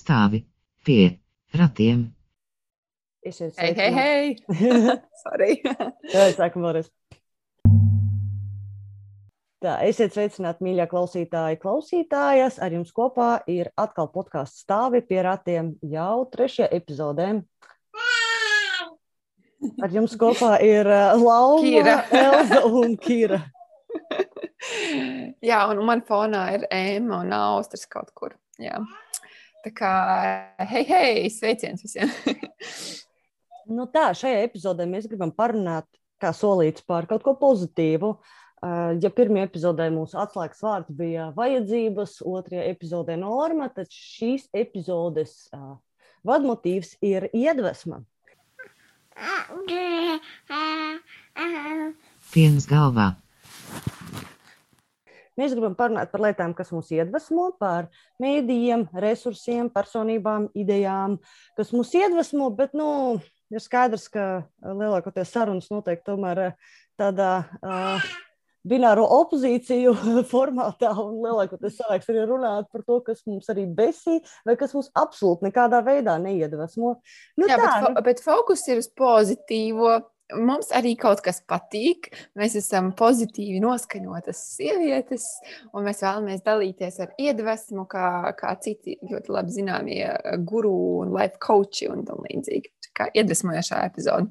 Stāvi pie ratiem. Hei, hei, hei! Sorry. Jā, sākam vēlreiz. Tā, esiet sveicināti, mīļā klausītāji, klausītājas. Ar jums kopā ir atkal podkāsts stāvi pie ratiem jau trešajā epizodē. Ar jums kopā ir uh, Laura. Elza un Kīra. Jā, un man fonā ir ēma un austras kaut kur. Jā. Tā kā, hei, hei, sveiciens visiem! Nu tā, šajā epizodē mēs gribam parunāt, kā solīts, par kaut ko pozitīvu. Uh, Ja pirmajā epizodē mūsu atslēgas vārds bija vajadzības, otrajā epizodē norma, tad šīs epizodes uh, vadmotīvs ir iedvesma. Piens galvā. Mēs gribam parunāt par lietām, kas mūs iedvesmo, par mēdījiem, resursiem, personībām, idejām, kas mūs iedvesmo. Bet nu, ir skaidrs, ka lielākoties sarunas notiek tomēr eh, tādā uh, bināro opozīciju formātā. un Lielākoties cilvēks arī runāt par to, kas mums arī besī, vai kas mums absolūti nekādā veidā neiedvesmo. Nu, Jā, tā, bet, nu, fo bet fokus ir uz pozitīvo. Mums arī kaut kas patīk. Mēs esam pozitīvi noskaņotas sievietes, un mēs vēlamies dalīties ar iedvesmu, kā, kā citi ļoti labi zināmie guru un life coachi un tam līdzīgi. Kā iedvesmojošā epizode.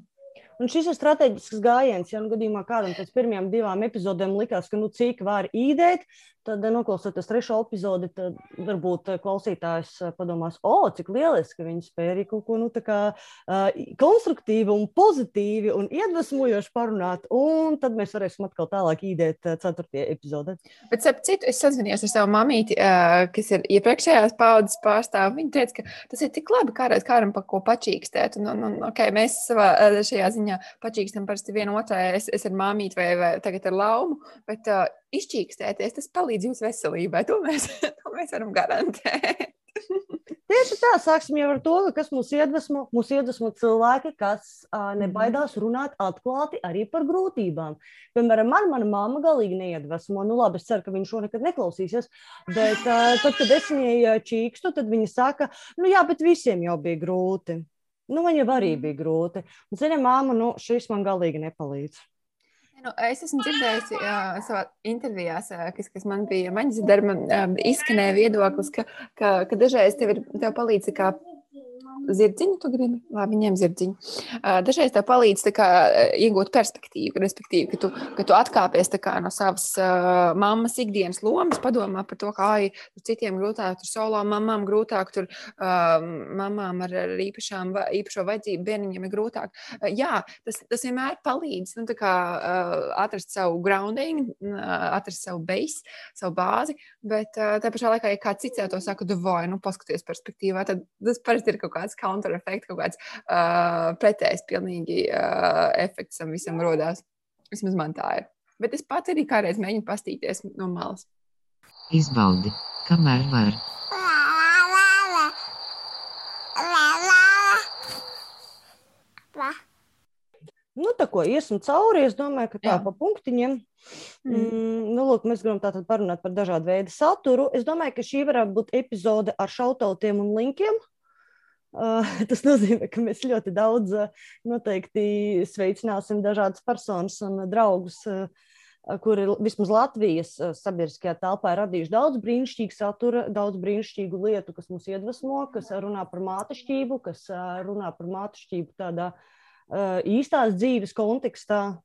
Un šis ir strateģisks gājiens. Ja nu gadījumā kādam pēc pirmajām divām epizodēm likās, ka nu cik var īdēt, tad, eh, noklausoties trešo epizodi, tad varbūt eh, klausītājs eh, padomās, o, cik lieliski viņi spēja arī kaut ko nu, kā, uh, konstruktīvi un pozitīvi un iedvesmojoši parunāt. Un tad mēs varēsim atkal tālāk īdēt ceturtajā epizodē. Bet, ap citu, es sazvanījos ar savu mamīti, uh, kas ir iepriekšējās paudzes pārstāvja. Viņa teica, ka tas ir tik labi, kā kādam par ko pačīkstēt. Un, un, un, okay, mēs savā šajā ziņā pačīkstam parasti vienu otrai. Es, es ar māmīti vai, vai tagad ar laumu, bet uh, izčīkstēties, tas palīdz jūsu veselībai. To mēs, to mēs varam garantēt. Tieši tā, sāksim jau ar to, ka kas mūs iedvesmo. Mūs iedvesmo cilvēki, kas uh, nebaidās runāt atklāti arī par grūtībām. Piemēram, man mana mamma galīgi neiedvesmo. Nu, labi, es ceru, ka viņa šo nekad neklausīsies. Bet uh, tad, kad es viņai čīkstu, tad viņa saka, nu jā, bet visiem jau bija grūti. Nu, viņam arī bija grūti. Un, zini, māma, nu, šis man galīgi nepalīdz. Nu, es esmu dzirdējusi uh, savā intervijā, kas, kas man bija maģiskā darba, um, izskanēja viedoklis, ka, ka, ka dažreiz tev, ir, tev palīdz kā zirdziņu, tu gribi, labi, ņem zirdziņu. Dažreiz tev palīdz tā kā, iegūt perspektīvu, respektīvi, ka tu, ka tu atkāpies tā kā, no savas uh, mammas ikdienas lomas, padomā par to, kā ai, citiem grūtāk, tur solo mamām grūtāk, tur uh, mamām ar, ar īpašām, īpašo vajadzību bērniņiem ir grūtāk. Uh, jā, tas, tas vienmēr palīdz nu, tā kā, uh, atrast savu grounding, uh, atrast savu base, savu bāzi, bet uh, tā pašā laikā, ja kāds cits to saka, vai nu paskaties perspektīvā, tad tas parasti ir kaut kāds counter-efekts, kaut kāds uh, pretējs pilnīgi uh, efekts tam visam rodās. Vismaz man tā ir. Bet es pats arī kādreiz mēģinu pastīties no malas. Izbaudi, kamēr var. Nu, tā ko iesim cauri, es domāju, ka tā Jā. pa punktiņiem. Mm. Mm, nu, lūk, mēs gribam tātad parunāt par dažādu veidu saturu. Es domāju, ka šī varētu būt epizode ar šautautiem un linkiem. Tas nozīmē, ka mēs ļoti daudz noteikti sveicināsim dažādas personas un draugus, kuri vismaz Latvijas sabiedriskajā telpā ir radījuši daudz brīnišķīgu satura, daudz brīnišķīgu lietu, kas mūs iedvesmo, kas runā par mātešķību, kas runā par mātešķību tādā īstās dzīves kontekstā,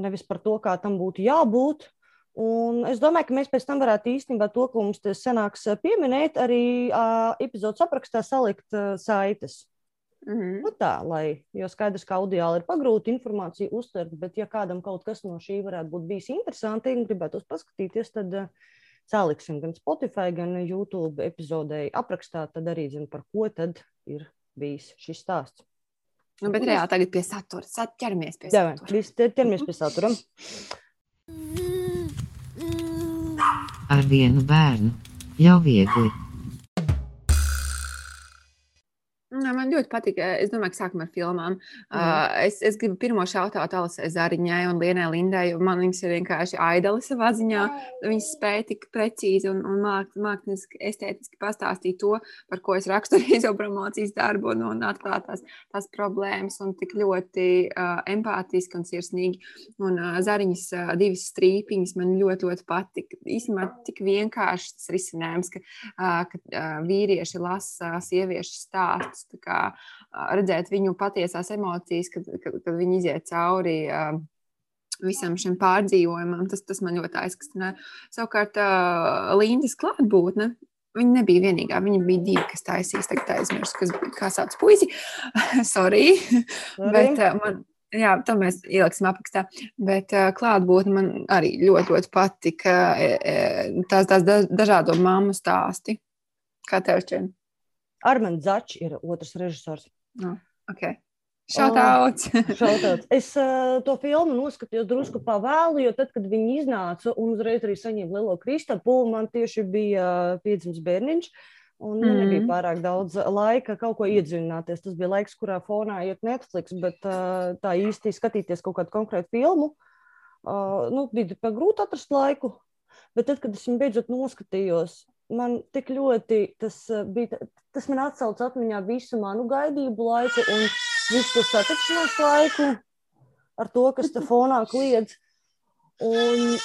nevis par to, kā tam būtu jābūt. Un es domāju, ka mēs pēc tam varētu īstenībā to, ko mums te sanāks uh, pieminēt, arī uh, epizodes aprakstā salikt uh, saites. Mm -hmm. Nu tā, lai, jo skaidrs, ka audiāli ir pagrūti informāciju uztvert, bet ja kādam kaut kas no šī varētu būt bijis interesanti un gribētu paskatīties, tad uh, saliksim gan Spotify, gan YouTube epizodei aprakstā, tad arī zinu, par ko tad ir bijis šis stāsts. nu, bet reāli tagad pie satura. Sat, ķeramies pie Jā, satura. viss ķeramies pie satura. Ar vienu bērnu. Jau viegli. Man ļoti patīk. Es domāju, ka sākam ar filmām. Mm. Uh, es, es gribu pirmo šautāt Alisai Zariņai un Lienai Lindai, jo man viņas ir vienkārši aidali savā ziņā. Viņas spēja tik precīzi un, un māksliniski, estētiski pastāstīt to, par ko es rakstu savu promocijas darbu un, un atklāt tās, tās problēmas un tik ļoti uh, empātiski un sirsnīgi. Un uh, Zariņas uh, divas strīpiņas man ļoti, ļoti patika. Īstenībā tik vienkārši tas risinājums, ka, uh, ka uh, vīrieši lasa sieviešu stāstus kā, redzēt viņu patiesās emocijas, kad, kad, kad viņi iziet cauri. Visam šim pārdzīvojumam, tas, tas man ļoti aizkustināja. Savukārt, uh, Lindas klātbūtne, Viņa nebija vienīgā. Viņa bija divi, kas taisīs, tagad aizmirsu, kas, kā sauc puisi. Sorry. Sorry. Bet, uh, man, jā, to mēs ieliksim aprakstā. Bet uh, klātbūtne man arī ļoti, ļoti patika. Uh, tās, tās dažādo mammu stāsti. Kā tev šķiet? Armāns Začs ir otrs režisors. Oh, okay. Šautauts. Šautauts. Es uh, to filmu noskatījos drusku pavēlu, jo tad, kad viņi iznāca un uzreiz arī saņēma lielo kristapu, man tieši bija uh, piedzimis bērniņš. Un mm. nebija pārāk daudz laika kaut ko iedziļināties. Tas bija laiks, kurā fonā iet Netflix, bet uh, tā īsti skatīties kaut kādu konkrētu filmu. Uh, nu, bija grūti atrast laiku. Bet tad, kad es viņu beidzot noskatījos, man tik ļoti tas bija tas man atsauc atmiņā visu manu gaidību laiku un visu to satikšanās laiku ar to, kas te fonā kliedz. Un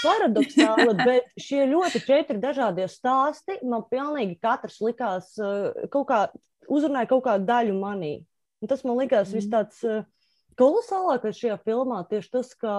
paradoxāli, bet šie ļoti četri dažādie stāsti man pilnīgi katrs likās eh, kaut kā, uzrunāja kaut kādu daļu manī. Un tas man likās mm. viss tāds eh, kolosālākais šajā filmā, tieši tas, ka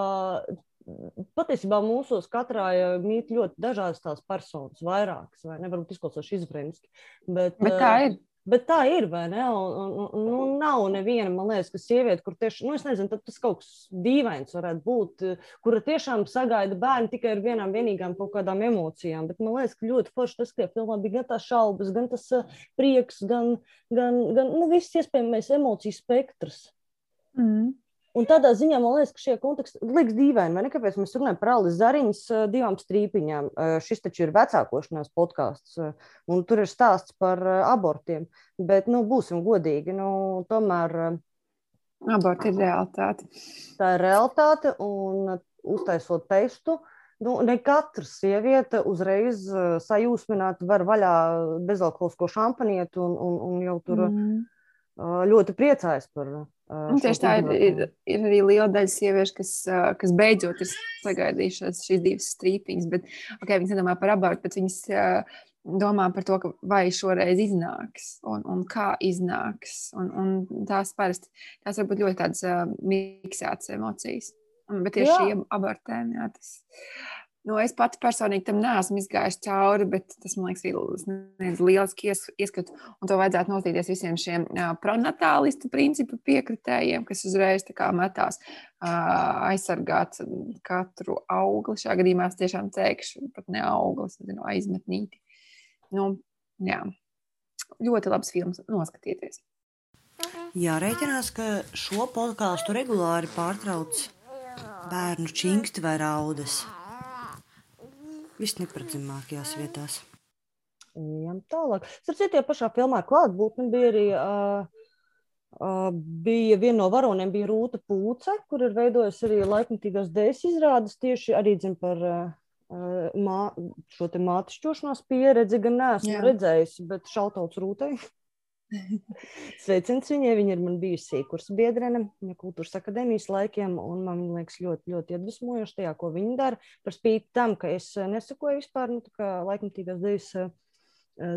patiesībā mūsos katrā mīt ļoti dažādas tās personas, vairākas, vai ne? Varbūt izklausās izbrīniski. Bet, bet tā eh, ir. Bet tā ir, vai ne? Un, un, nu, nav neviena, man liekas, ka sieviete, kur tieši, nu, es nezinu, tas kaut kas dīvains varētu būt, kura tiešām sagaida bērnu tikai ar vienām vienīgām kaut kādām emocijām. Bet man liekas, ka ļoti forši tas, ka filmā bija gan tās šaubas, gan tas uh, prieks, gan, gan, gan nu, viss iespējamais emociju spektrs. Mm. Un tādā ziņā man liekas, ka šie konteksti liekas dīvaini. Vai ne? Kāpēc mēs runājam par Alis Zariņas divām strīpiņām? Šis taču ir vecākošanās podkāsts, un tur ir stāsts par abortiem. Bet, nu, būsim godīgi, nu, tomēr. Aborti ir realitāte. Tā ir realitāte, un uztaisot testu, nu, ne katra sieviete uzreiz sajūsmināt var vaļā bezalkoholisko šampanietu un, un, un jau tur mm. Ļoti priecājas par viņu Uh, tieši tā ir, ir, ir arī liela daļa sieviešu, kas, kas beidzot ir sagaidījušas šīs divas strīpiņas, bet okay, viņas nedomā par abortu, bet viņas domā par to, vai šoreiz iznāks un, un kā iznāks. Un, un tās parasti tās var būt ļoti tādas miksētas emocijas. Bet tieši šī abortēm, jā, tas Nu, es pati personīgi tam neesmu izgājis cauri, bet tas man liekas, ir liels ieskats. Un to vajadzētu notīties visiem šiem uh, pronatālistu principu piekritējiem, kas uzreiz metās uh, aizsargāt katru augli. Šajā gadījumā es tiešām teikšu, pat ne auglis, bet no aizmetnīti. Nu, jā. Ļoti labs filmas, noskatieties. Jārēķinās, ka šo podkāstu regulāri pārtrauc bērnu čingsti vai raudas visneparedzamākajās vietās. Ejam tālāk. Starp citu, pašā filmā klātbūtne bija arī. Uh, Uh, bija viena no varoniem, bija Rūta Pūce, kur ir veidojusi arī laikmatīgās dēļas izrādes tieši arī dzim par uh, mā, šo te mātišķošanās pieredzi. Gan neesmu Jā. redzējusi, bet šautauts Rūtai. Sveiciens viņai, viņa ir man bijusi kursa biedrene, viņa kultūras akadēmijas laikiem, un man liekas ļoti, ļoti iedvesmojoši tajā, ko viņa dara. Par spīti tam, ka es eh, nesakoju vispār, nu, tā kā laikmatīgās dejas eh,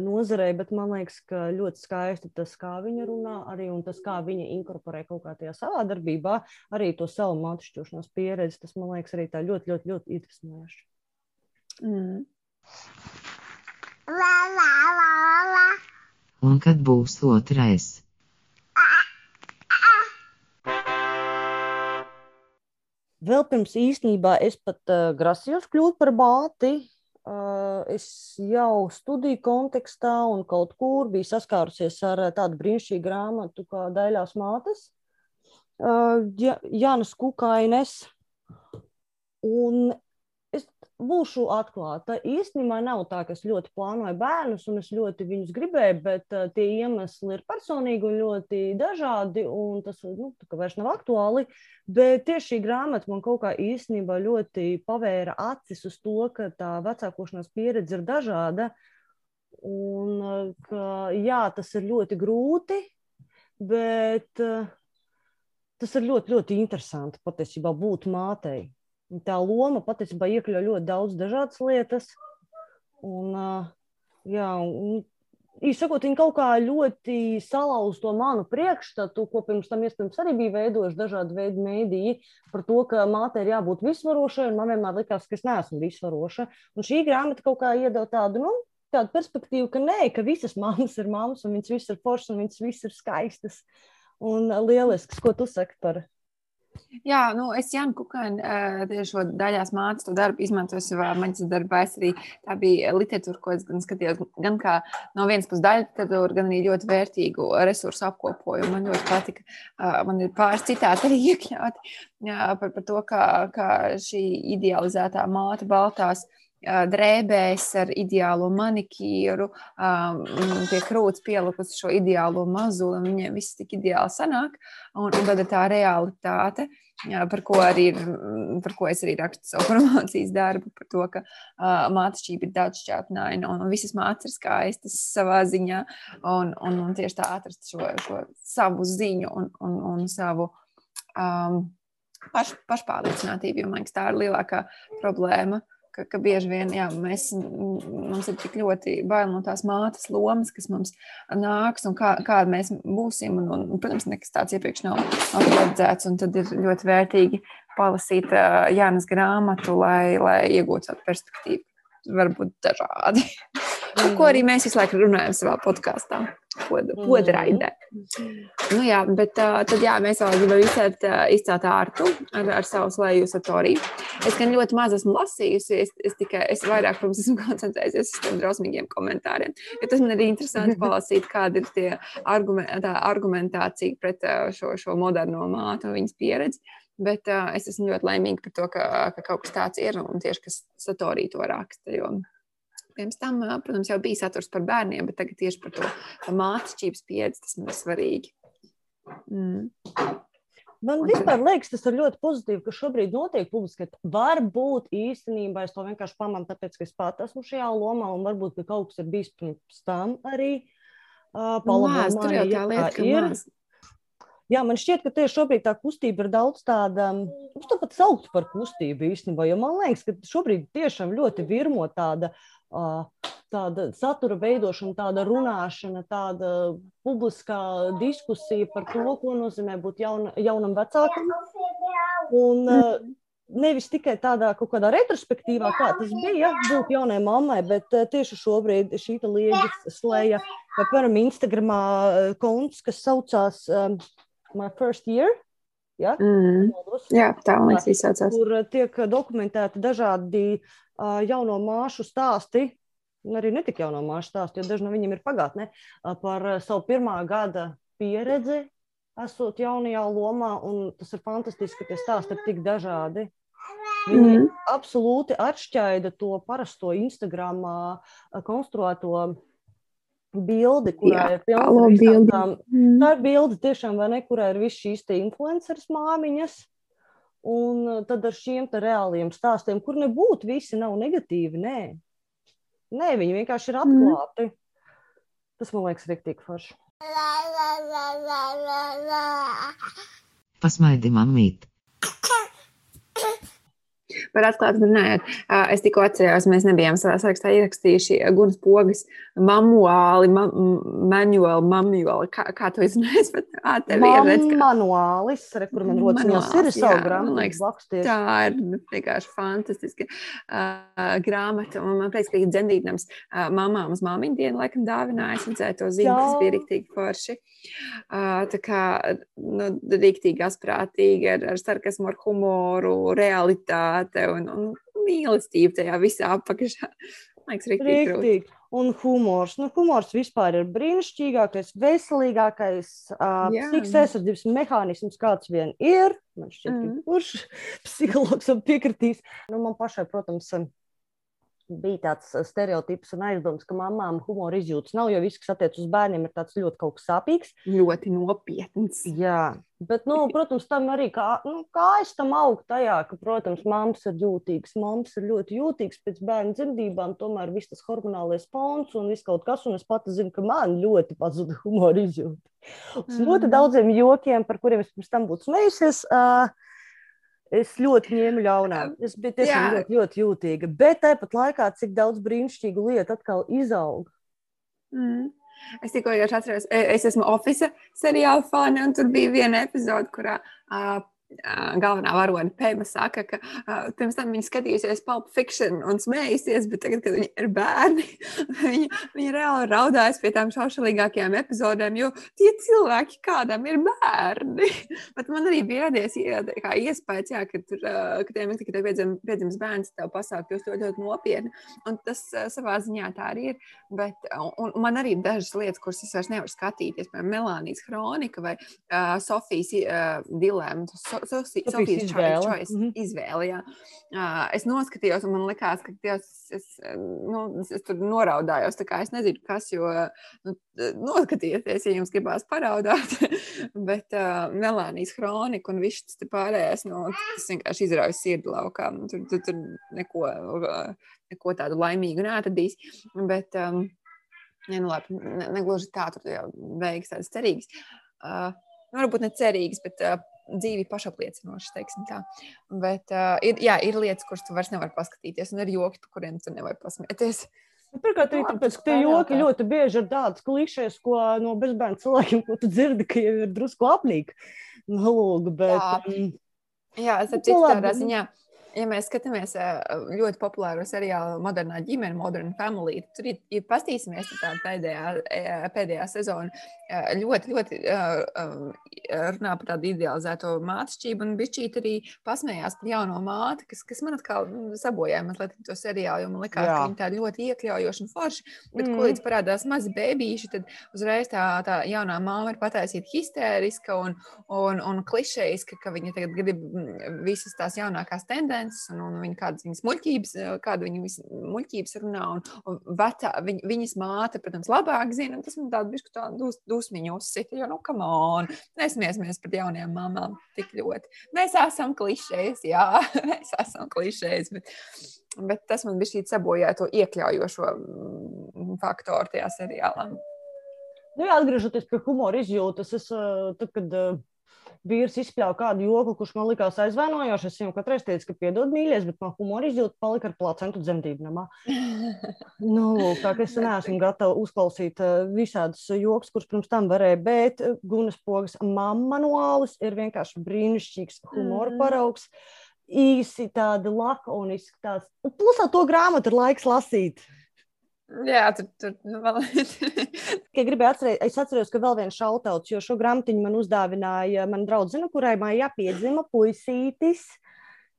nozarei, bet man liekas, ka ļoti skaisti tas, kā viņa runā, arī un tas, kā viņa inkorporē kaut kā tajā savā darbībā, arī to savu mātišķošanās pieredzi, tas man liekas arī tā ļoti, ļoti, ļoti iedvesmojoši. Mm. La, la, la, la. Un kad būs otrais? Vēl pirms īstenībā es pat uh, grasījos kļūt par bāti. Uh, es jau studiju kontekstā un kaut kur biju saskārusies ar uh, tādu brīnišķīgu grāmatu kā Daļās mātes, uh, ja, Jānis Kukaines. Un būšu atklāta. Īstenībā nav tā, ka es ļoti plānoju bērnus, un es ļoti viņus gribēju, bet uh, tie iemesli ir personīgi un ļoti dažādi, un tas nu, vairs nav aktuāli. Bet tieši šī grāmata man kaut kā īstenībā ļoti pavēra acis uz to, ka tā vecākošanās pieredze ir dažāda. Un, uh, ka, jā, tas ir ļoti grūti, bet uh, tas ir ļoti, ļoti interesanti patiesībā būt mātei. Tā loma patiesībā iekļauj ļoti daudz dažādas lietas. Un, jā, un, Īsakot, viņi kaut kā ļoti salauz to manu priekšstatu, ko pirms tam iespējams arī bija veidojuši dažādi veidi mēdīji par to, ka māte ir jābūt visvarošai, un man vienmēr likās, ka es neesmu visvaroša. Un šī grāmata kaut kā iedod tādu, nu, tādu perspektīvu, ka nē, ka visas mammas ir mammas, un viņas visas ir foršas, un viņas visas ir skaistas un lieliskas. Ko tu saki par Jā, nu, es Jānu Kukānu tieši šo daļās mācu to darbu, izmantoju savā maģistrā darbā. Es arī tā bija literatūra, ko es gan skatījos, gan kā no vienas puses daļa literatūra, gan arī ļoti vērtīgu resursu apkopojumu. Man ļoti patika, man ir pāris citāti arī iekļauti par, par to, kā, kā šī idealizētā māte baltās drēbēs ar ideālo manikīru, pie krūts pielikusi šo ideālo mazuli, un viņiem viss tik ideāli sanāk. Un, un tad ir tā realitāte, par ko, arī ir, par ko es arī rakstu savu promocijas darbu, par to, ka uh, mātešķība ir daudz šķēpnaina, un, visas mātes ir skaistas savā ziņā, un, un, un tieši tā atrast šo, šo savu ziņu un, un, un savu um, paš, pašpārliecinātību, jo man liekas, tā ir lielākā problēma ka, ka bieži vien jā, mēs, mums ir tik ļoti bail no tās mātes lomas, kas mums nāks un kā, kāda mēs būsim. Un, un, protams, nekas tāds iepriekš nav, nav paredzēts. Tad ir ļoti vērtīgi palasīt uh, Jānis grāmatu, lai, lai iegūtu tādu perspektīvu. Varbūt dažādi. Mm. Ko arī mēs visu laiku runājam savā podkāstā. Podraidē. Mm. Nu, jā, bet uh, tad jā, mēs vēl gribam izcelt, uh, izcelt ārtu ar, ar savu slēju satoriju. Es gan ļoti maz esmu lasījusi, es, es tikai, es vairāk, protams, esmu koncentrējusies uz tiem drausmīgiem komentāriem. Jo tas man arī interesanti palasīt, kāda ir tie argument, argumentācija pret uh, šo, šo moderno mātu un viņas pieredzi. Bet uh, es esmu ļoti laimīga par to, ka, ka kaut kas tāds ir un tieši kas satorī to raksta. Jo Pirms tam, protams, jau bija saturs par bērniem, bet tagad tieši par to mācības pieredzi tas ir svarīgi. Mm. Man vispār liekas, tas ir ļoti pozitīvi, ka šobrīd notiek publiski. Varbūt īstenībā es to vienkārši pamanu, tāpēc, ka es pat esmu šajā lomā, un varbūt kaut kas ir bijis pirms tam arī. Uh, Palabot, tur jau tā lieta, ka ir. Maz. Jā, man šķiet, ka tieši šobrīd tā kustība ir daudz tāda, uz to pat saukt par kustību īstenībā, jo man liekas, ka šobrīd tiešām ļoti virmo tāda tāda satura veidošana, tāda runāšana, tāda publiskā diskusija par to, ko nozīmē būt jauna, jaunam vecākam. Un, Nevis tikai tādā kaut kādā retrospektīvā, kā tas bija, būt jaunai mammai, bet tieši šobrīd šī lieta slēja, piemēram, Instagramā konts, kas saucās um, My First Year. Ja? Mm. Jā, tā man liekas, izsaucās. Kur tiek dokumentēti dažādi jauno māšu stāsti, arī ne tik jauno māšu stāsti, jo daži no viņiem ir pagātnē, par savu pirmā gada pieredzi, esot jaunajā lomā, un tas ir fantastiski, ka tie stāsti ir tik dažādi. Viņi mm. absolūti atšķaida to parasto Instagram konstruēto bildi, kurā Jā, ir pilna bildi. Mm. Tā ir bilde tiešām, vai ne, kurā ir viss šīs te influenceris māmiņas, Un eh, tad ar šiem reāliem stāstiem, kur nebūtu visi nav negatīvi, nē. Nē, viņi vienkārši ir mhm. atklāti. Mm. Tas man liekas, ir tik forši. Pasmaidi, mamīt. Par atklāti runājot, es tikko atcerējos, mēs nebijām savā sarakstā ierakstījuši Gunas pogas manuāli, ma manuāli, manuāli, kā, kā to izrunājas, bet ā, tev ir redz, ka... Manuālis, re, kur man rociņās ir savu grāmatu. Tā ir vienkārši fantastiska uh, grāmata, un man liekas, ka ir dzendītams uh, mamām uz māmiņu dienu, laikam dāvināja, es redzēju to ziņu, tas bija riktīgi forši. Uh, tā kā, nu, riktīgi asprātīgi, ar, ar sarkasmu, ar humoru, realitāte un, un mīlestību tajā visā apakšā. Liekas, riktīgi. riktīgi. Un humors. Nu, humors vispār ir brīnišķīgākais, veselīgākais uh, psihiskās aizsardzības mehānisms, kāds vien ir. Man šķiet, mm. kurš psihologs man piekritīs. Nu, man pašai, protams, bija tāds uh, stereotips un aizdoms, ka mamām humora izjūtas nav, jo viss, kas attiecas uz bērniem, ir tāds ļoti kaut kas sāpīgs. Ļoti nopietns. Jā, bet, nu, protams, tam arī kā, nu, kājas tam aug tajā, ka, protams, mammas ir jūtīgas. Mammas ir ļoti jūtīgas pēc bērnu dzemdībām, tomēr viss tas hormonālais fons un viss kaut kas, un es pati zinu, ka man ļoti pazuda humora izjūta. Uz ļoti daudziem jokiem, par kuriem es pirms tam būtu smējusies, uh, es ļoti ņēmu ļaunā. Es biju tiešām ļoti, ļoti jūtīga, bet tāpat laikā, cik daudz brīnišķīgu lietu atkal izaug. Mm. Es tikko atceros, e- es esmu Office seriāla fani, un tur bija viena epizode, kurā uh, galvenā varone Pēma saka, ka uh, pirms tam viņa skatījusies Pulp Fiction un smējusies, bet tagad, kad viņa ir bērni, viņa, viņa reāli raudājas pie tām šaušalīgākajām epizodēm, jo tie cilvēki kādam ir bērni. bet man arī bija radies iespējas, jā, ka tur, uh, kad tiem ir tikai piedzim, piedzimis bērns, tev pasāk kļūst ļoti, ļoti nopietni. Un tas uh, savā ziņā tā arī ir. Bet, un, un man arī ir dažas lietas, kuras es vairs nevaru skatīties, piemēram, Melānijas kronika vai uh, Sofijas uh, dilemma. So, so, Sofijas Sofijas izvēle. choice, Mhm. izvēle jā. uh, es noskatījos, un man likās, ka Dievs, es, nu, es, es tur noraudājos. Es nezinu, kas, jo nu, noskatieties, ja jums gribās paraudāt. Bet uh, Melānijas kronika un viss tas pārējais, nu, tas vienkārši izraujas sirdi laukā. Nu, Tur, tur, tur neko, neko tādu laimīgu neatradīs. Bet, um, ja, nu, labi, ne, negluži tā, tur jau beigas tādas cerīgas. Uh, nu, varbūt ne cerīgas, bet uh, dzīvi pašapliecinošas, teiksim tā. Bet uh, ir, jā, ir lietas, kuras tu vairs nevari paskatīties, un ir joki, par kuriem tu nevari pasmieties. Pirmkārt, arī Labi, tāpēc, ka tie joki ļoti bieži ir tādas klišejas, ko no bezbērnu cilvēkiem, ko tu dzirdi, ka jau ir drusku apnīgi. Nu, lūk, bet, Jā. um, Jā, es Nu, saprotu, labi, tādā nu. ziņā. Ja mēs skatāmies ļoti populāro seriālu Modernā ģimene, Modern Family, tur ir, ja pastīsimies tā pēdējā, pēdējā sezona, ļoti, ļoti runā par tādu idealizēto mātešķību, un bišķīt arī pasmējās par jauno māti, kas, kas man atkal nu, sabojāja mazliet to seriālu, jo man likās, Jā. ka viņi tā ļoti iekļaujoši un forši, bet Mm. mm. ko līdz parādās mazi bēbīši, tad uzreiz tā, tā jaunā māma ir pataisīta histēriska un, un, un klišejiska, ka viņa tagad grib mm, visas tās jaunākās tendences, un, un viņa kādas viņas muļķības, eh, kāda viņa muļķības runā, un, un vecā, viņ, viņas māte, protams, labāk zina, un tas man tādu bišku tādu dus, dusmiņu uzsita, jo, nu, come on, nesmiesimies par jaunajām mamām tik ļoti. Mēs esam klišejas, jā, mēs esam klišejas, bet, bet tas man šī sabojāja to iekļaujošo mm, faktoru tajā seriālā. nu, jā, atgriežoties pie humora izjūtas, es, uh, tad, kad uh, vīrs izspļāva kādu joku, kurš man likās aizvainojošs, es viņam katru reizi teicu, ka piedod mīļais, bet man humora izjūta palika ar placentu dzemdību namā. Nu, lūk, tā kā es neesmu gatava uzklausīt uh, visādus joks, kurus pirms tam varēja, bet uh, Gunas pogas manuālis ir vienkārši brīnišķīgs humora Mhm. paraugs. Īsi tādi lakoniski tāds. Un Plus ar to grāmatu ir laiks lasīt. Jā, tur, tur nu, vēl. Tikai gribēju atcerēt, es atceros, ka vēl viens šautauts, jo šo grāmatiņu man uzdāvināja mana draudzene, kurai mājā piedzima puisītis.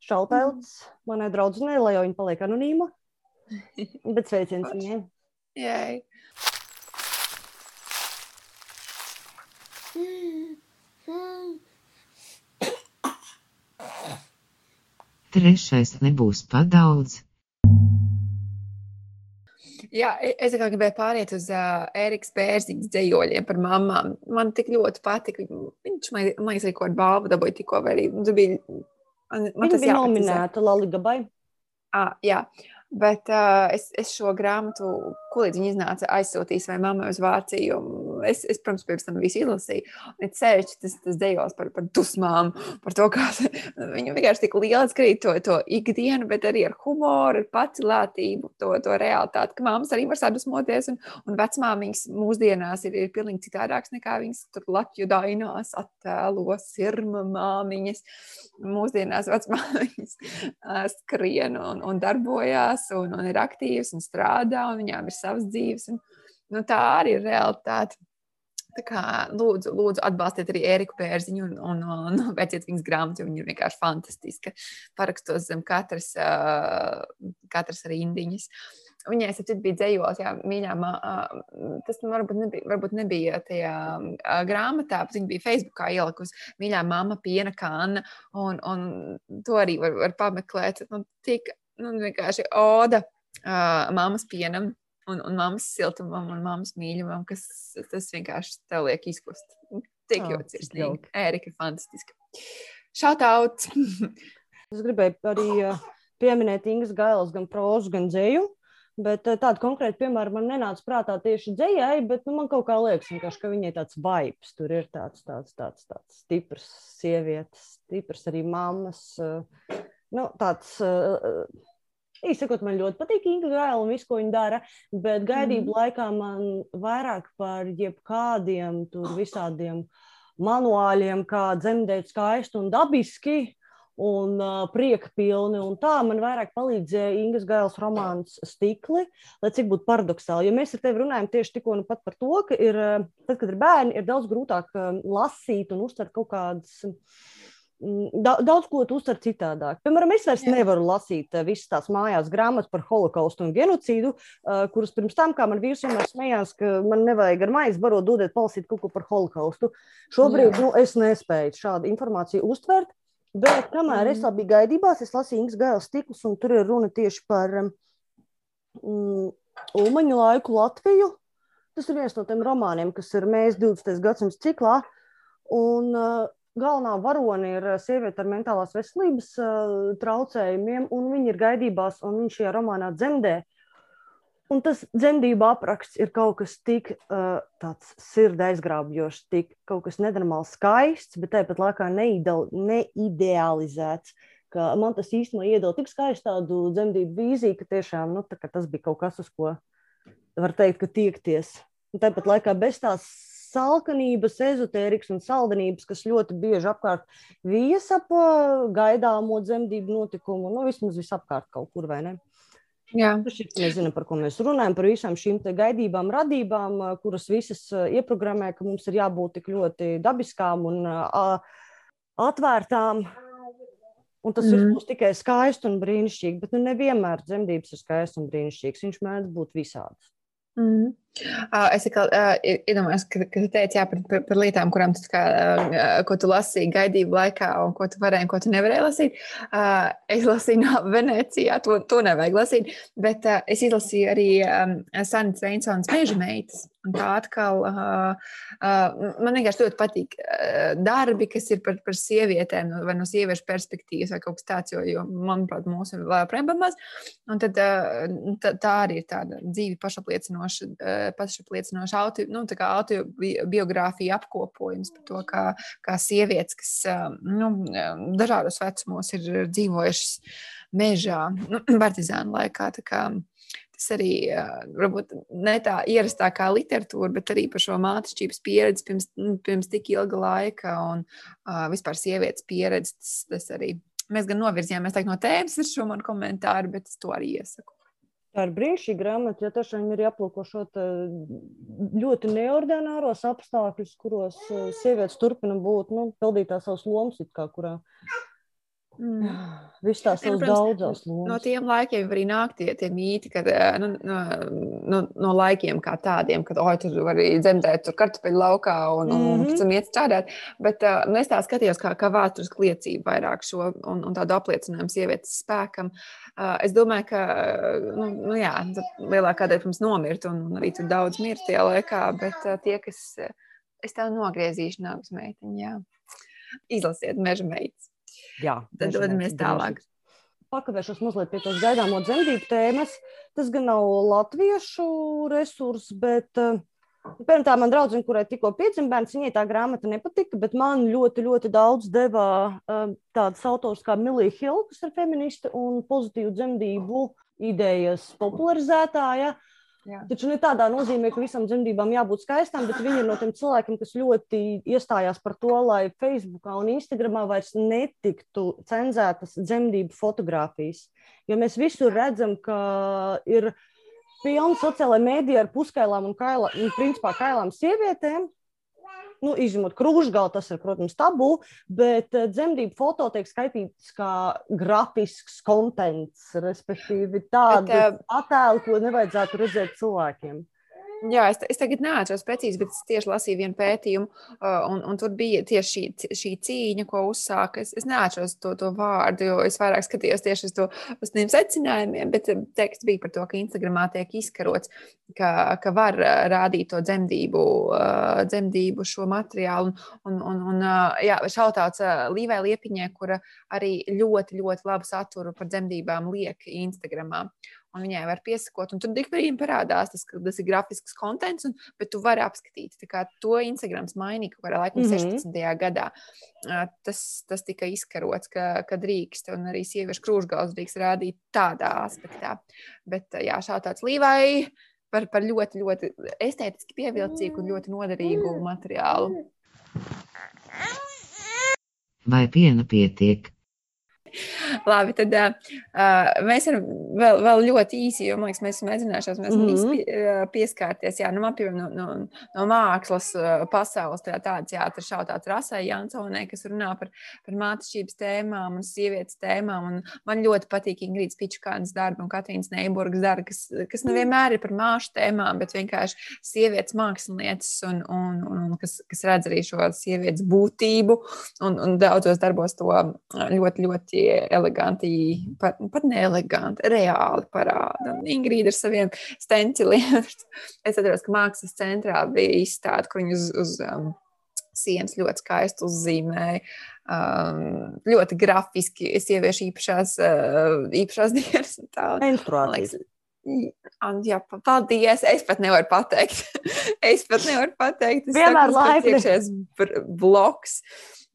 Šautauts manai draudzenei, lai jau viņa paliek anonīma. Bet sveiciens viņai. Jai. Trešais nebūs padaudz. Jā, e- es tikai gribēju pāriet uz uh, Erikas Bērziņas dzējoļiem par mamām. Man tik ļoti patika. Viņ- Viņš man liekas, kaut kādu balvu dabūja tikko, arī nu, bija. Man, man tas bija nominēta Laligabai. Ah, jā, bet uh, es, es šo grāmatu, ko līdz viņa iznāca, aizsūtīju vai mammai uz Vāciju. Es, es, protams, pirms tam visu izlasīju. Un it sevišķi tas, tas dejos par, par dusmām, par to, kā viņa vienkārši tik liela skrīt to, to ikdienu, bet arī ar humoru, ar pacilātību, to, to realitāti, ka mammas arī var sadusmoties. Un, un vecmāmiņas mūsdienās ir, ir pilnīgi citādākas nekā viņas tur Latviju dainās attēlo sirma māmiņas. Mūsdienās vecmāmiņas skrien un, un darbojās un, un ir aktīvas un strādā, un viņām ir savas dzīves. Un, nu, tā arī ir realitāte. Kā, lūdzu, lūdzu, atbalstiet arī Eriku Bērziņu un, un, un, un pēciet viņas grāmatu, jo viņa ir vienkārši fantastiska. Parakstos zem katras, uh, katras rindiņas. Viņai taču bija dzējos, jā, mīļā, ā, tas varbūt nebija, varbūt nebija tajā ā, grāmatā, bet viņa bija Facebookā ielikusi mīļā mamma, piena kanna, un, un to arī var, var pameklēt. Nu, tik, nu, vienkārši oda uh, mammas pienam un, un mammas siltumam un mammas mīļumam, kas tas vienkārši tev liek izkust. Tik Ah, ļoti sirsnīgi. Ērika fantastiska. Šautauts! Es gribēju arī pieminēt Ingas Gailas gan prózu, gan dzēju. Bet tāda konkrēta piemēra man nenāca prātā tieši dzējai, bet nu, man kaut kā liekas, vienkārši, ka viņai tāds vibes tur ir tāds, tāds, tāds, tāds stiprs sievietes, stiprs arī mammas. Nu, tāds, uh, Īsakot, man ļoti patīk Inga Gaila un viss, ko viņa dara, bet gaidību mm. laikā man vairāk par jebkādiem tur visādiem manuāļiem, kā dzemdēt skaisti un dabiski un uh, prieka pilni. Un tā man vairāk palīdzēja Ingas Gailas romāns Stikli, lai cik būtu paradoxāli. Jo mēs ar tevi runājam tieši tikko nu pat par to, ka ir, uh, tad, kad ir bērni, ir daudz grūtāk uh, lasīt un uztvert kaut kādas. da- Daudz ko uztver citādāk. Piemēram, es vairs Jā. nevaru lasīt uh, visas tās mājās grāmatas par holokaustu un genocīdu, uh, kuras pirms tam, kā man vīrs vienmēr smējās, ka man nevajag ar maizi barot, dodiet palasīt kaut ko par holokaustu. Šobrīd Jā. nu, es nespēju šādu informāciju uztvert, bet kamēr es Mhm. vēl biju gaidībās, es lasīju Ingas Gailas stiklus, un tur ir runa tieši par mm, Ulmaņa laiku Latviju. Tas ir viens no tiem romāniem, kas ir mēs 20. gadsimta ciklā. Un, uh, galvenā varone ir uh, sieviete ar mentālās veselības uh, traucējumiem, un viņa ir gaidībās, un viņš šajā romānā dzemdē. Un tas dzemdību apraksts ir kaut kas tik uh, tāds sirds aizgrābjošs, tik kaut kas nenormāli skaists, bet tāpat laikā neidel, neidealizēts. Man tas īstenībā iedod tik skaistu tādu dzemdību vīziju, ka tiešām nu, tā, ka tas bija kaut kas, uz ko var teikt, ka tiekties. Un tāpat laikā bez tās salkanības, ezotērikas un saldenības, kas ļoti bieži apkārt vijas ap gaidāmo dzemdību notikumu, nu vismaz visapkārt kaut kur, vai ne? Jā, Mēs zinām, par ko mēs runājam, par visām šīm gaidībām, radībām, ā, kuras visas ā, ieprogrammē, ka mums ir jābūt tik ļoti dabiskām un ā, atvērtām. Un tas mm. būs tikai skaisti un brīnišķīgi, bet nu, nevienmēr dzemdības ir skaistas un brīnišķīgas. Viņš mēdz būt visāds. Mm. Es tikai uh, iedomājos, ka, ka tu teici jā, par, par, par lietām, kurām tu, kā, uh, ko tu lasīji gaidību laikā, un ko tu varēji, un ko tu nevarēji lasīt. Uh, es lasīju no Venecijā, to, to nevajag lasīt, bet uh, es izlasīju arī um, Sanita Reinsons meža meitas. Tā atkal uh, uh, man vienkārši ļoti patīk uh, darbi, kas ir par, par sievietēm, vai no sieviešu perspektīvas, vai kaut kas tāds, jo, jo manuprāt, mūsu ir vēl prembamas. Un tad, uh, tā, tā arī ir tāda dzīvi pašapliecinoša, uh, pašapliecinoša auto, nu, autobiogrāfija apkopojums par to, kā, kā sievietes, kas uh, nu, uh, dažādos vecumos ir dzīvojušas mežā, nu, partizānu laikā. Tas arī uh, varbūt ne tā ierastākā literatūra, bet arī par šo mātešķības pieredzi pirms, nu, pirms tik ilga laika un uh, vispār sievietes pieredzi. Tas, tas arī mēs gan novirzījāmies no tēmas ar šo manu komentāru, bet es to arī iesaku. Tā ir brīnišķīga grāmata, jo tiešām ir jāplūko šo te ļoti neordināros apstākļus, kuros ā, sievietes turpina būt, nu, pildīt tās savas lomas, it kā kurā Mm. Visas tās savas daudzās lomas. No tiem laikiem arī nāk tie, tie mīti, kad, eh, nu, no, no, no laikiem kā tādiem, kad oi, tur var arī dzemdēt tur kartupeļu laukā un, un, un Mhm. pēc tam iet strādāt. Bet nu, es tā skatījos kā, kā vēstures liecību vairāk šo un, un tādu apliecinājumu sievietes spēkam. Uh, es domāju, ka nu, nu, jā, lielākā daļa pirms nomirt un, arī tur daudz mirt tajā laikā, bet tie, kas es tev nogriezīšu nāvis meitiņu, jā. Izlasiet meža meitas. Jā, Tad meža dodamies tālāk. brīnišķīgs. Pakavēšos mazliet pie tās gaidāmo dzemdību tēmas. Tas gan nav latviešu resurs, bet uh, Piemēram, tā man draudzene, kurai tikko piedzima bērns, viņai tā grāmata nepatika, bet man ļoti, ļoti daudz devā um, tādas autors kā Milija Hilda, kas ir feministe un pozitīvu dzemdību idejas popularizētāja. Jā. Taču ne tādā nozīmē, ka visām dzemdībām jābūt skaistām, bet viņi ir no tiem cilvēkiem, kas ļoti iestājās par to, lai Facebook un Instagram vairs netiktu cenzētas dzemdību fotogrāfijas. Jo mēs visur redzam, ka ir pilna sociālā mēdīja ar puskailām un, kaila, un principā kailām sievietēm. Nu, izņemot krūšgalu, tas ir, protams, tabū, bet uh, dzemdību foto tiek skaitīts kā grafisks kontents, respektīvi tādi Bet, attēli, ko nevajadzētu redzēt cilvēkiem. Jā, es, es tagad neatceros precīzi, bet es tieši lasīju vienu pētījumu, uh, un, un tur bija tieši šī, šī cīņa, ko uzsāka. Es, es neatceros to, to vārdu, jo es vairāk skatījos tieši uz, to, uz tiem secinājumiem, bet um, teksts bija par to, ka Instagramā tiek izkarots, ka, ka var uh, rādīt to dzemdību, uh, dzemdību šo materiālu. Un, un, un, jā, šautauts Līvai Liepiņai, kura arī ļoti, ļoti labu saturu par dzemdībām liek Instagramā un viņai var piesakot. Un tur tik brīdi parādās tas, ka tas ir grafisks kontents, un, bet tu vari apskatīt. To Instagrams mainīja kaut kādā laikā, mm -hmm. 16. gadā. Tas, tas tika izkarots, ka, ka drīkst, un arī sieviešu krūšgals drīkst rādīt tādā aspektā. Bet jā, šā tāds līvai par, par ļoti, ļoti estētiski pievilcīgu un ļoti noderīgu materiālu. Vai piena pietiek? Labi, tad uh, mēs varam vēl, vēl ļoti īsi, jo man liekas, mēs esam mēģinājuši mēs mm -hmm. pie, pieskārties. Jā, nu, man piemēram, no, no, no mākslas pasaules tā tāds teātris šautāts Rasai Jansonē, kas runā par, par mātešības tēmām un sievietes tēmām. Un man ļoti patīk Ingrīdas Pičukānas darbi un Katrīnas Neiburgas darbi, kas, kas nevienmēr ir par māšu tēmām, bet vienkārši sievietes mākslinieces un, un, un, un kas, kas redz arī šo sievietes būtību un, un daudzos darbos to ļoti, ļoti eleganti, pat, pat neeleganti, reāli parāda. Un Ingrīda ar saviem stenciliem. es atceros, ka mākslas centrā bija izstāde, kur viņi uz, uz um, sienas ļoti skaisti uzzīmēja. Um, ļoti grafiski sieviešu īpašās, uh, īpašās dienas. Menstruācijas. Jā, paldies. Es pat nevaru pateikt. es pat nevaru pateikt. Tas vienmēr laipni. iekšējais bloks.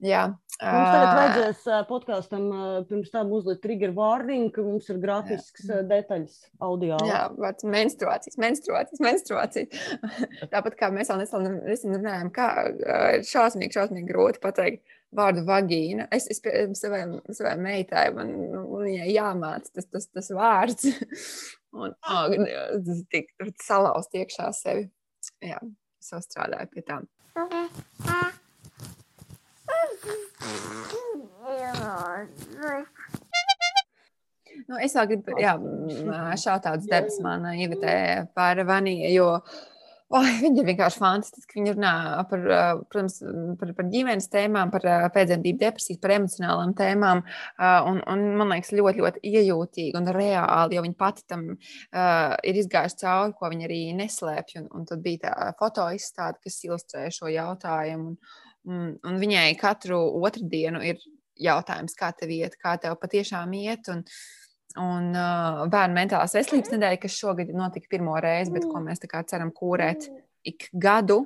Jā, Mums tagad vajadzēs podkāstam pirms tam uzlikt trigger warning, ka mums ir grafisks jā. detaļas audio. Jā, bet menstruācijas, menstruācijas, menstruācijas. Tāpat kā mēs vēl nesen runājām, kā šausmīgi, šausmīgi grūti pateikt vārdu vagīna. Es, es savai, savai meitai, man nu, jāmāc tas, tas, tas vārds. Un oh, tas tik salauzt iekšā sevi. Jā, es vēl strādāju pie tām. Nu, es vēl gribu, jā, šādi tādas debes man ievitē par vanīju, jo oh, viņi ir vienkārši fantastiski. Viņi runā par, protams, par, par ģimenes tēmām, par pēcdzemdību depresiju, par emocionālām tēmām. Un, un man liekas, ļoti, ļoti iejūtīgi un reāli, jo viņi pati tam uh, ir izgājuši cauri, ko viņi arī neslēpj. Un, un tad bija tā fotoizstāde, kas ilustrē šo jautājumu. Un, un, un viņai katru otrdienu ir jautājums, kā tev iet, kā tev patiešām iet. Un, un uh, bērnu mentālās veselības nedēļa, kas šogad notika pirmo reizi, bet ko mēs ceram kūrēt ik gadu.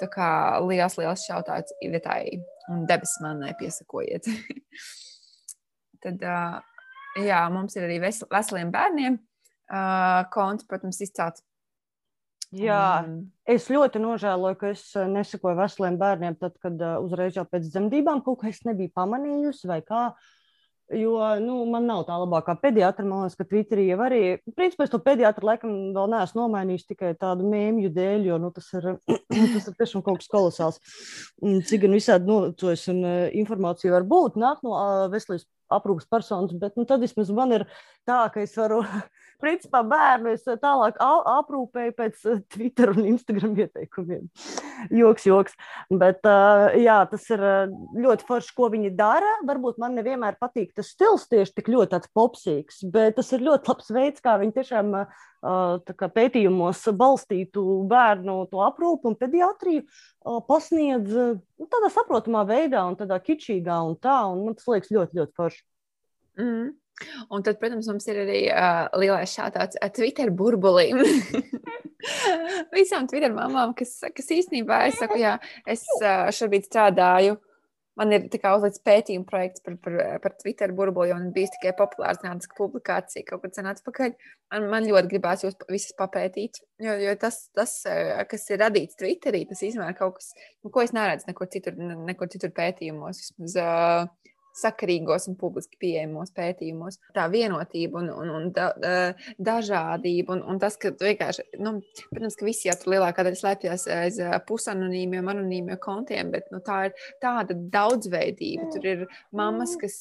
Tā kā liels, liels šautauts Ivetai un debesu mannai piesakojiet. Tad, uh, jā, mums ir arī vesel, veseliem bērniem uh, konts, protams, izcelts Jā, mm. es ļoti nožēloju, ka es nesakoju veseliem bērniem, tad, kad uh, uzreiz jau pēc dzemdībām kaut ko es nebiju pamanījusi vai kā. Jo nu, man nav tā labākā pediatra. Man liekas, ka Twitterī jau arī. Principā es to pediatru laikam vēl neesmu nomainījis tikai tādu mēmju dēļ, jo nu, tas, ir, tas ir tiešām kaut kas kolosāls. Cik gan visādi novecojas un uh, informācija var būt, nāk no uh, veselības aprūpas personas, bet nu, tad vismaz man ir tā, ka es varu principā bērnu es eh, tālāk aprūpēju pēc eh, Twitter un Instagram ieteikumiem. Joks, joks. Bet uh, jā, tas ir ļoti forši, ko viņi dara. Varbūt man nevienmēr patīk tas stils tieši tik ļoti tāds popsīgs, bet tas ir ļoti labs veids, kā viņi tiešām kā pētījumos balstītu bērnu to aprūpu un pediatriju pasniedz nu, tādā saprotamā veidā un tādā kičīgā un tā, un man tas liekas ļoti, ļoti forši. Mm. Un tad, protams, mums ir arī uh, lielais šāds uh, Twitter burbulim. Visām Twitter mamām, kas, kas īstenībā es saku, jā, es uh, šobrīd strādāju. Man ir uzlikts pētījuma projekts par, par, par Twitter burbuli, un bija tikai populāra zinātniska publikācija kaut kad sen atpakaļ. Man, man ļoti gribās jūs visas papētīt, jo, jo tas, tas, kas ir radīts Twitterī, tas ir kaut kas, nu, ko es neredzu nekur citur, nekur citur pētījumos. Vismaz, uh, sakarīgos un publiski pieejamos pētījumos. Tā vienotība un, un, un da, dažādība, un, un tas, ka vienkārši, nu, protams, ka visi jau tur lielākā daļa slēpjas aiz pusanonīmiem, anonīmiem kontiem, bet nu, tā ir tāda daudzveidība. Tur ir mammas, kas,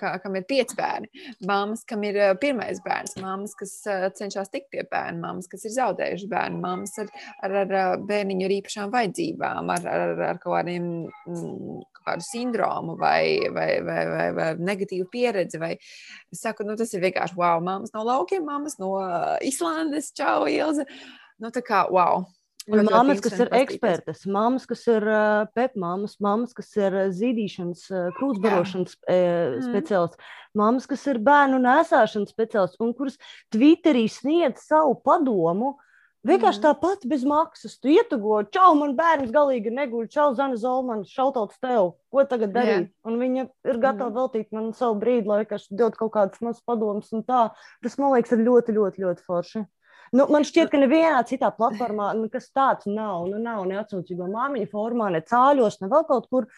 ka, kam ir pieci bērni, mammas, kam ir pirmais bērns, mammas, kas cenšas tikt pie bērna, mammas, kas ir zaudējuši bērnu, mammas ar, ar, ar bērniņu ar īpašām vajadzībām, ar, ar, ar kaut kādiem mm, kādu sindromu vai, vai, vai, vai, vai negatīvu pieredzi. Vai, es saku, nu, tas ir vienkārši wow, māmas no laukiem, māmas no Islandes, čau, Ilze. Nu, tā kā wow. Un māmas, kas ir ekspertas, māmas, kas ir pepmāmas, māmas, kas ir zīdīšanas, krūtsbarošanas uh, speciālists, māmas, kas ir bērnu nēsāšanas speciālists un kuras Twitterī sniedz savu padomu Vienkārši mm. tāpat bez maksas. Tu ietugo, čau, man bērns galīgi neguļ, čau, Zana Zolmana, šautauts tev, ko tagad darīt? Yeah. Un viņa ir gatava mm. veltīt man savu brīdi, lai vienkārši dot kaut kādas mazas padomas un tā. Tas, man liekas, ir ļoti, ļoti, ļoti forši. Nu, man šķiet, ka nevienā citā platformā nu, kas tāds nav. Nu, nav ne atsaucīgo māmiņu formā, ne cāļos, ne vēl kaut kur.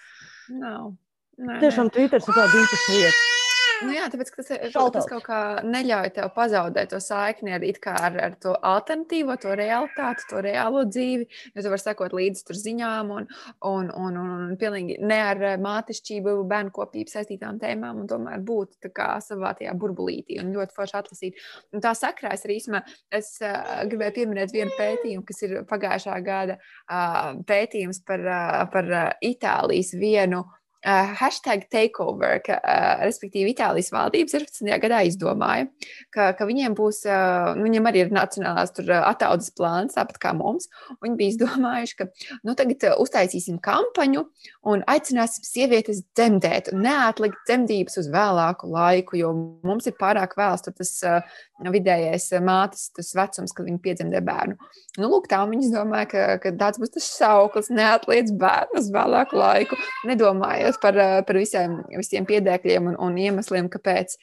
Nav. Nē, Tiešām Twitter ir tāda īpaša vieta. Nu jā, tāpēc tas, tas kaut kā neļauj tev pazaudēt to saikni ar, ar, ar to alternatīvo, to realitāti, to reālo dzīvi. Jo tu vari sekot līdzi tur ziņām un, un, un, un, un pilnīgi ne ar mātišķību, bērnu kopību saistītām tēmām, un tomēr būt savā tajā burbulītī un ļoti forši atlasīt. Un tā sakrā es arī īsumā, es uh, gribēju pieminēt vienu pētījumu, kas ir pagājušā gada uh, pētījums par, uh, par uh, Itālijas vienu Uh, hashtag takeover, ka, uh, respektīvi, Itālijas valdība 16. gadā izdomāja, ka, ka viņiem būs, uh, nu, viņiem arī ir nacionālās tur, uh, ataudzes plāns, tāpat kā mums. Viņi bija izdomājuši, ka nu, tagad uh, uztaisīsim kampaņu un aicināsim sievietes dzemdēt neatlikt dzemdības uz vēlāku laiku, jo mums ir pārāk vēls tas uh, vidējais mātes tas vecums, kad viņi piedzemdē bērnu. Nu, lūk, tā viņi domāja, ka, ka tāds būs tas sauklis, neatliec bērnu uz vēlāku laiku, nedomājot domājot par, eh, par visiem, visiem piedēkļiem un, un iemesliem, kāpēc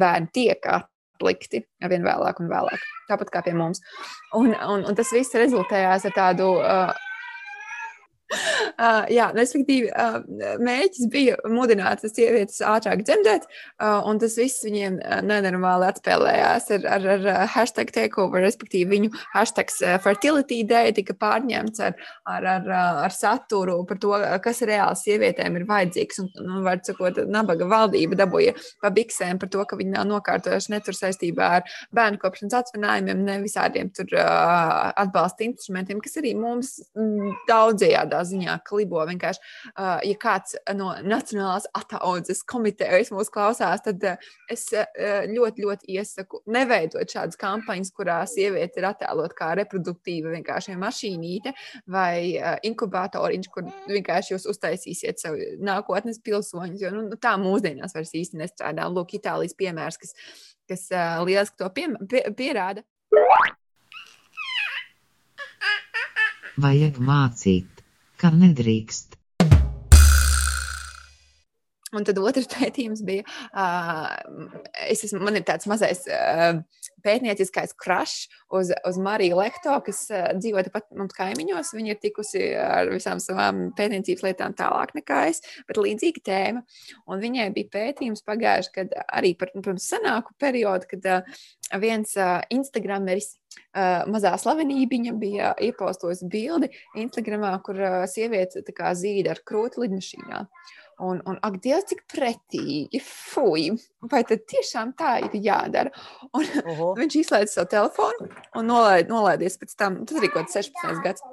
bērni tiek atlikti vien vēlāk un vēlāk. Tāpat kā pie mums. Un, un, un tas viss rezultējās ar tādu uh, Uh, jā, respektīvi, uh, mērķis bija mudināt sievietes ātrāk dzemdēt, uh, un tas viss viņiem nenormāli atspēlējās ar, ar, ar hashtag takeover, respektīvi viņu hashtags fertility day tika pārņemts ar, ar, ar, ar saturu par to, kas reāli sievietēm ir vajadzīgs. Un, nu, var sakot, nabaga valdība dabūja pa biksēm par to, ka viņi nav nokārtojuši netur saistībā ar bērnu kopšanas atvinājumiem, ne visādiem tur atbalsta instrumentiem, kas arī mums daudzajādā ziņā klibo. Vienkārši, uh, ja kāds no Nacionālās ataudzes komitejas mūs klausās, tad uh, es uh, ļoti, ļoti iesaku neveidot šādas kampaņas, kurā sieviete ir attēlot kā reproduktīva vienkārši mašīnīte vai uh, inkubatoriņš, kur vienkārši jūs uztaisīsiet sev nākotnes pilsoņus. Jo nu, nu, tā mūsdienās vairs īsti nestrādā. Lūk, Itālijas piemērs, kas, kas uh, lieliski to pie, pie, pierāda. Vajag mācīt ka nedrīkst. Un tad otrs pētījums bija, uh, es esmu, man ir tāds mazais uh, pētnieciskais krašs uz, uz Mariju Lekto, kas uh, dzīvo tepat mums kaimiņos. Viņa ir tikusi ar visām savām pētniecības lietām tālāk nekā es, bet līdzīga tēma. Un viņai bija pētījums pagājuši, kad arī par, protams, senāku periodu, kad uh, viens uh, Instagrameris Uh, mazā slavenībiņa bija iepostojis bildi Instagramā, kur uh, sieviete zīda ar krūti lidmašīnā. Un, un ak, Dievs, cik pretīgi! Fui! Vai tad tiešām tā ir jādara? Un, Oho. viņš izslēdz savu telefonu un nolaid, nolaidies pēc tam, tas arī kaut kāds 16 gads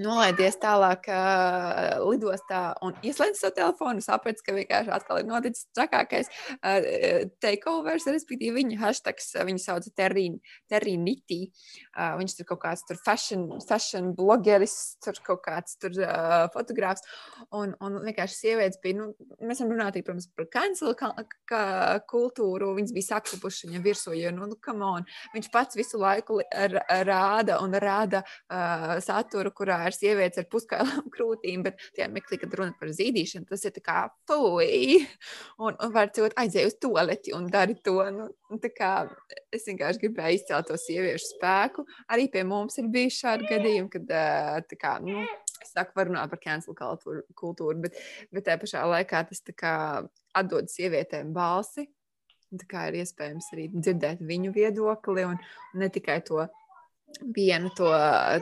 nolaidies tālāk uh, lidostā un ieslēdz savu telefonu, saprati, ka vienkārši atkal ir noticis trakākais uh, takeovers, respektīvi viņa hashtags, viņu sauc Terriniti. Uh, viņš tur kaut kāds tur fashion, fashion blogeris, tur kaut kāds tur uh, fotogrāfs. Un, un vienkārši sievietes bija, nu, mēs esam runāti, protams, par cancel kultūru, viņas bija saklupuši viņa virsū, jo, nu, nu, come on, viņš pats visu laiku rāda un rāda uh, saturu, kurā ir sievietes ar puskailām krūtīm, bet tajā meklī, kad runa par zīdīšanu, tas ir kā fuj, un, un var cilvēkt aiziet uz toaleti un dari to. Nu, kā, es vienkārši gribēju izcelt to sieviešu spēku. Arī pie mums ir bijuši šādi gadījumi, kad kā, nu, Es saku, var runāt par cancel kultūru, bet, bet tajā pašā laikā tas kā atdod sievietēm balsi. Tā kā ir iespējams arī dzirdēt viņu viedokli un ne tikai to vienu to,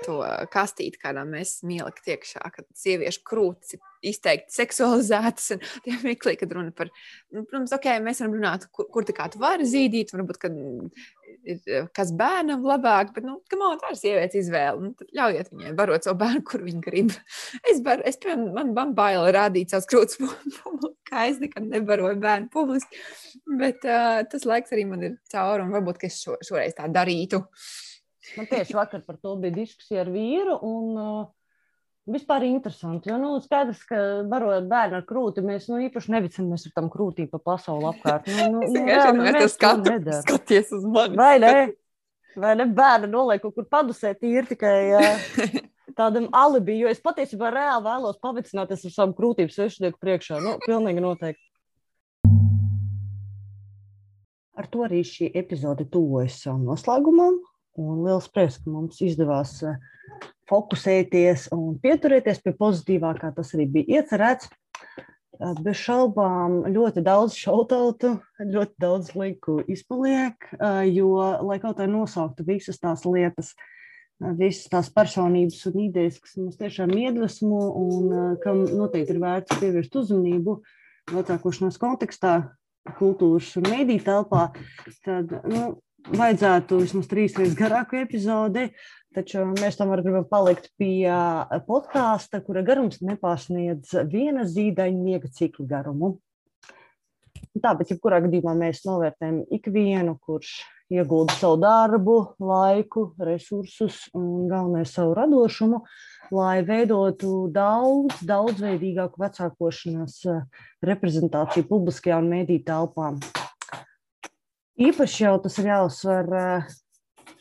to kastīti, kādā mēs mīlam iekšā, kad sieviešu krūtis ir izteikti seksualizētas. Tie mirkli, kad runa par, nu, protams, ok, mēs varam runāt, kur, kur tā kā tu vari zīdīt, varbūt, kad ir kas bērnam labāk, bet, nu, kam on, tā ir sievietes izvēle. Nu, ļaujiet viņai barot savu bērnu, kur viņa grib. Es, bar, es piemēram, man, man bail rādīt savus krūtis kā es nekad nebaroju bērnu publiski, bet uh, tas laiks arī man ir cauri, un varbūt, ka es šo, šoreiz tā darītu. Man tieši vakar par to bija diskusija ar vīru. Un, uh, Vispār interesanti, jo nu, skaidrs, ka barojot bērnu ar krūti, mēs nu, īpaši nevicamies ar tam krūtīm pa pasauli apkārt. Nu, nu, nu, jā, nu, mēs skatu, skaties uz mani. Vai ne? Vai ne bērni noliek kaut kur padusēt, ir tikai uh, tādam alibi, jo es patiesībā reāli vēlos pavicināties ar savu krūtību svešnieku priekšā. Nu, pilnīgi noteikti. Ar to arī šī epizode tuvojas savam noslēgumam. Un liels prieks, ka mums izdevās eh, fokusēties un pieturēties pie pozitīvā, kā tas arī bija iecerēts. Eh, bez šaubām ļoti daudz šautautu, ļoti daudz liku izpaliek, eh, jo, lai kaut kā nosauktu visas tās lietas, visas tās personības un idejas, kas mums tiešām iedvesmo un kam noteikti ir vērts pievērst uzmanību vecākošanās kontekstā, kultūras un mediju telpā, tad nu, vajadzētu vismaz trīs reizes garāku epizodi, taču mēs tomēr gribam palikt pie podkāsta, kura garums nepārsniedz viena zīdaiņa miega cikla garumu. Tāpēc, jebkurā gadījumā mēs novērtējam ikvienu, kurš iegulda savu darbu, laiku, resursus un galvenais savu radošumu, lai veidotu daudz, daudzveidīgāku vecākošanās reprezentāciju publiskajā un mediju telpām. Īpaši jau tas ir jāuzsver eh,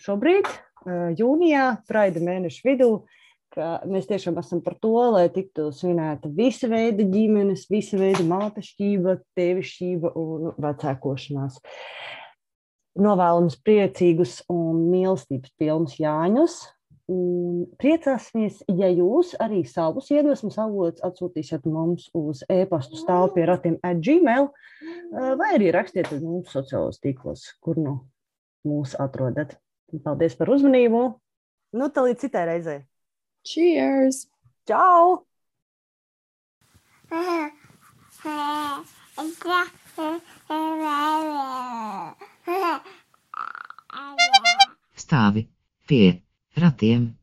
šobrīd, eh, jūnijā, Praida mēneša vidū, ka mēs tiešām esam par to, lai tiktu svinēta visa veida ģimenes, visa veida mātešķība, tevišķība un vecākošanās. Novēlams priecīgus un mīlestības pilnus Jāņus, Un priecāsimies, ja jūs arī savus iedvesmas avotus atsūtīsiet mums uz e-pastu stāvu pie ratiem at gmail, vai arī rakstiet uz mums sociālos tīklos, kur nu mūs atrodat. Paldies par uzmanību! Nu, tā līdz citai reizei! Cheers! Čau! Stāvi pie ratiem